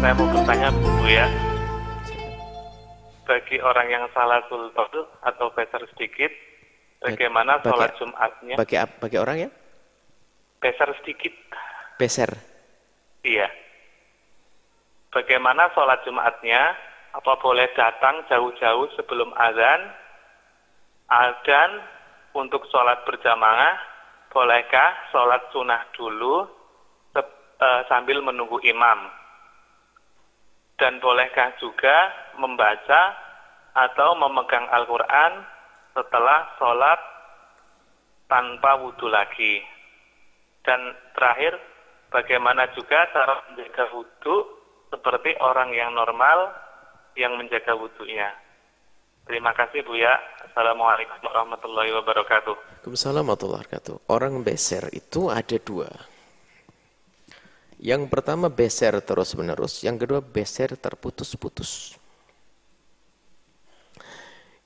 saya mau bertanya Bu ya. Bagi orang yang salah sultan atau besar sedikit, bagaimana Bagi- sholat Jumatnya? Bagi bagi orang ya? Besar sedikit, Beser. iya. Bagaimana sholat Jumatnya? Apa boleh datang jauh-jauh sebelum azan? Azan untuk sholat berjamaah, bolehkah sholat sunnah dulu eh, sambil menunggu imam? Dan bolehkah juga membaca atau memegang Al-Quran setelah sholat tanpa wudhu lagi? Dan terakhir, bagaimana juga cara menjaga wudhu seperti orang yang normal yang menjaga wudhunya? Terima kasih Bu ya. Assalamualaikum warahmatullahi wabarakatuh. Waalaikumsalam warahmatullahi wabarakatuh. Orang beser itu ada dua. Yang pertama beser terus menerus, yang kedua beser terputus-putus.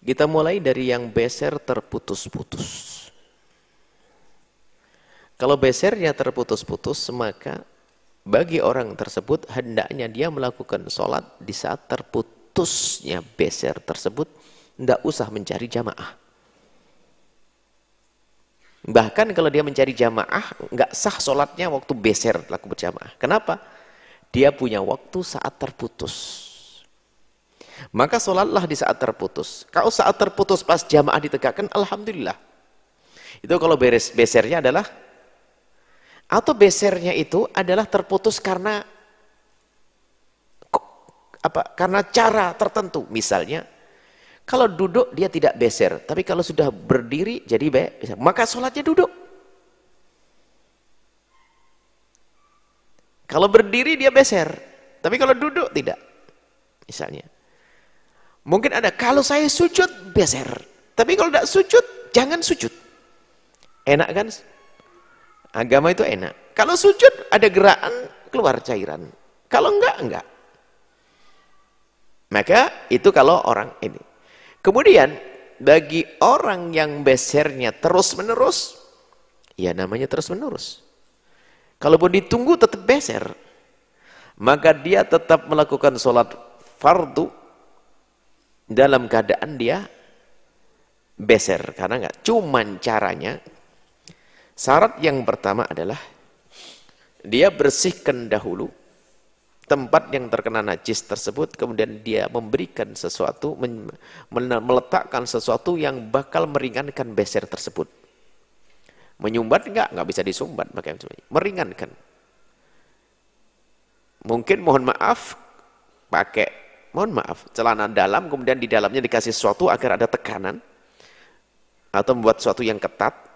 Kita mulai dari yang beser terputus-putus. Kalau besernya terputus-putus, maka bagi orang tersebut hendaknya dia melakukan sholat di saat terputusnya beser tersebut, tidak usah mencari jamaah. Bahkan kalau dia mencari jamaah, nggak sah sholatnya waktu beser laku berjamaah. Kenapa? Dia punya waktu saat terputus. Maka sholatlah di saat terputus. Kalau saat terputus pas jamaah ditegakkan, Alhamdulillah. Itu kalau beres besernya adalah, atau besernya itu adalah terputus karena apa? Karena cara tertentu. Misalnya, kalau duduk dia tidak beser, tapi kalau sudah berdiri jadi beser. Maka sholatnya duduk. Kalau berdiri dia beser, tapi kalau duduk tidak. Misalnya. Mungkin ada, kalau saya sujud beser. Tapi kalau tidak sujud, jangan sujud. Enak kan? Agama itu enak. Kalau sujud ada gerakan keluar cairan. Kalau enggak, enggak. Maka itu kalau orang ini. Kemudian bagi orang yang besernya terus menerus, ya namanya terus menerus. Kalaupun ditunggu tetap beser, maka dia tetap melakukan sholat fardu dalam keadaan dia beser. Karena enggak, cuman caranya, syarat yang pertama adalah dia bersihkan dahulu tempat yang terkena najis tersebut kemudian dia memberikan sesuatu meletakkan sesuatu yang bakal meringankan beser tersebut. Menyumbat enggak? enggak bisa disumbat meringankan. Mungkin mohon maaf pakai mohon maaf celana dalam kemudian di dalamnya dikasih sesuatu agar ada tekanan atau membuat sesuatu yang ketat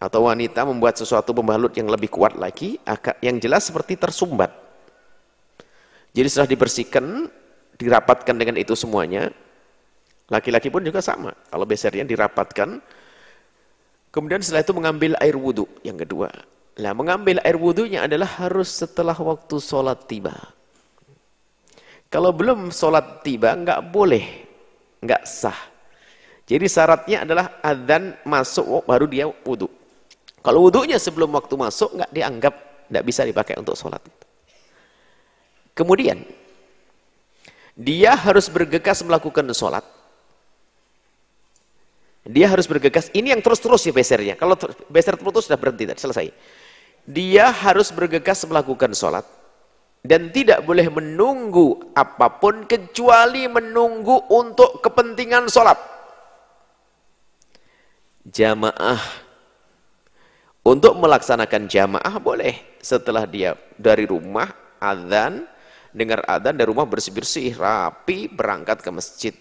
atau wanita membuat sesuatu pembalut yang lebih kuat lagi yang jelas seperti tersumbat jadi setelah dibersihkan dirapatkan dengan itu semuanya laki-laki pun juga sama kalau besernya dirapatkan kemudian setelah itu mengambil air wudhu yang kedua Nah, mengambil air wudhunya adalah harus setelah waktu sholat tiba. Kalau belum sholat tiba, nggak boleh, nggak sah. Jadi syaratnya adalah adzan masuk baru dia wudhu. Kalau wudhunya sebelum waktu masuk, nggak dianggap, nggak bisa dipakai untuk sholat. Kemudian, dia harus bergegas melakukan sholat. Dia harus bergegas, ini yang terus-terus ya besernya. Kalau beser terputus sudah berhenti, selesai dia harus bergegas melakukan sholat dan tidak boleh menunggu apa pun kecuali menunggu untuk kepentingan sholat jamaah untuk melaksanakan jamaah boleh setelah dia dari rumah adzan dengar adzan dari rumah bersih-bersih rapi berangkat ke masjid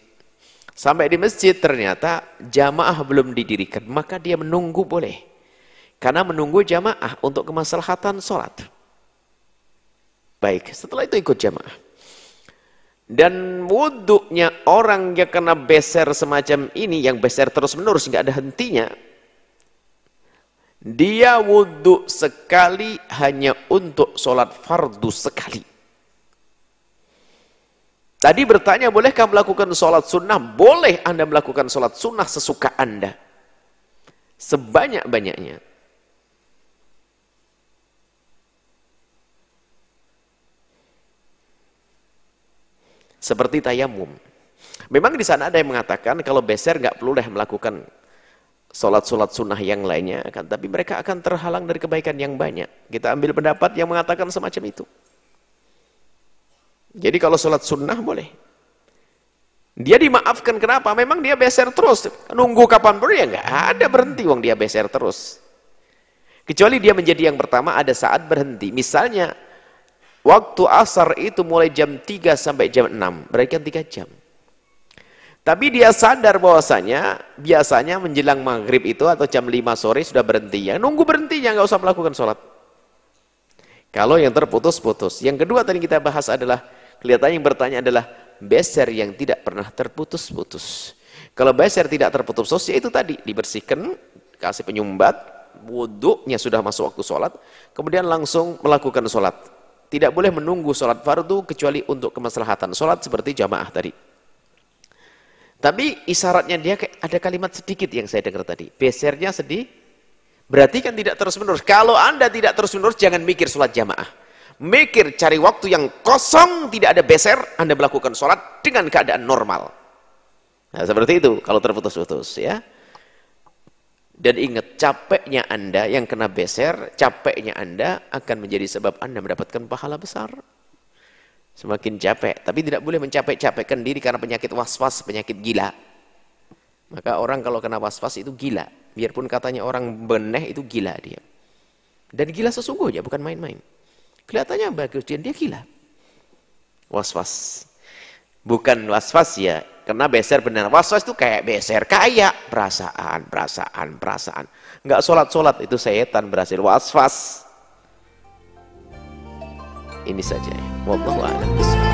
sampai di masjid ternyata jamaah belum didirikan maka dia menunggu boleh karena menunggu jamaah untuk kemaslahatan sholat. Baik, setelah itu ikut jamaah. Dan wudhunya orang yang kena beser semacam ini, yang beser terus menerus, nggak ada hentinya. Dia wudhu sekali hanya untuk sholat fardu sekali. Tadi bertanya, bolehkah melakukan sholat sunnah? Boleh Anda melakukan sholat sunnah sesuka Anda. Sebanyak-banyaknya. Seperti tayamum. Memang di sana ada yang mengatakan kalau beser nggak perlu deh melakukan sholat-sholat sunnah yang lainnya, kan? tapi mereka akan terhalang dari kebaikan yang banyak. Kita ambil pendapat yang mengatakan semacam itu. Jadi kalau sholat sunnah boleh. Dia dimaafkan kenapa? Memang dia beser terus. Nunggu kapan pun ya nggak ada berhenti wong dia beser terus. Kecuali dia menjadi yang pertama ada saat berhenti. Misalnya waktu asar itu mulai jam 3 sampai jam 6. Berarti kan 3 jam. Tapi dia sadar bahwasanya biasanya menjelang maghrib itu atau jam 5 sore sudah berhenti. Yang nunggu berhenti ya nggak usah melakukan sholat. Kalau yang terputus-putus. Yang kedua tadi kita bahas adalah kelihatannya yang bertanya adalah beser yang tidak pernah terputus-putus. Kalau beser tidak terputus-putus ya itu tadi dibersihkan, kasih penyumbat, wudhunya sudah masuk waktu sholat, kemudian langsung melakukan sholat. Tidak boleh menunggu sholat fardu kecuali untuk kemaslahatan sholat seperti jamaah tadi. Tapi isyaratnya dia ada kalimat sedikit yang saya dengar tadi. Besernya sedih, berarti kan tidak terus menerus. Kalau anda tidak terus menerus, jangan mikir sholat jamaah. Mikir cari waktu yang kosong, tidak ada beser, anda melakukan sholat dengan keadaan normal. Nah, seperti itu kalau terputus-putus ya. Dan ingat capeknya anda yang kena beser, capeknya anda akan menjadi sebab anda mendapatkan pahala besar semakin capek. Tapi tidak boleh mencapek-capekkan diri karena penyakit was-was, penyakit gila. Maka orang kalau kena was-was itu gila. Biarpun katanya orang beneh itu gila dia. Dan gila sesungguhnya, bukan main-main. Kelihatannya bagus, dia, dia gila. Was-was. Bukan was-was ya, karena beser benar. Was-was itu kayak beser, kayak perasaan, perasaan, perasaan. Enggak sholat-sholat, itu setan berhasil was-was. Ini saja ya. multiple items.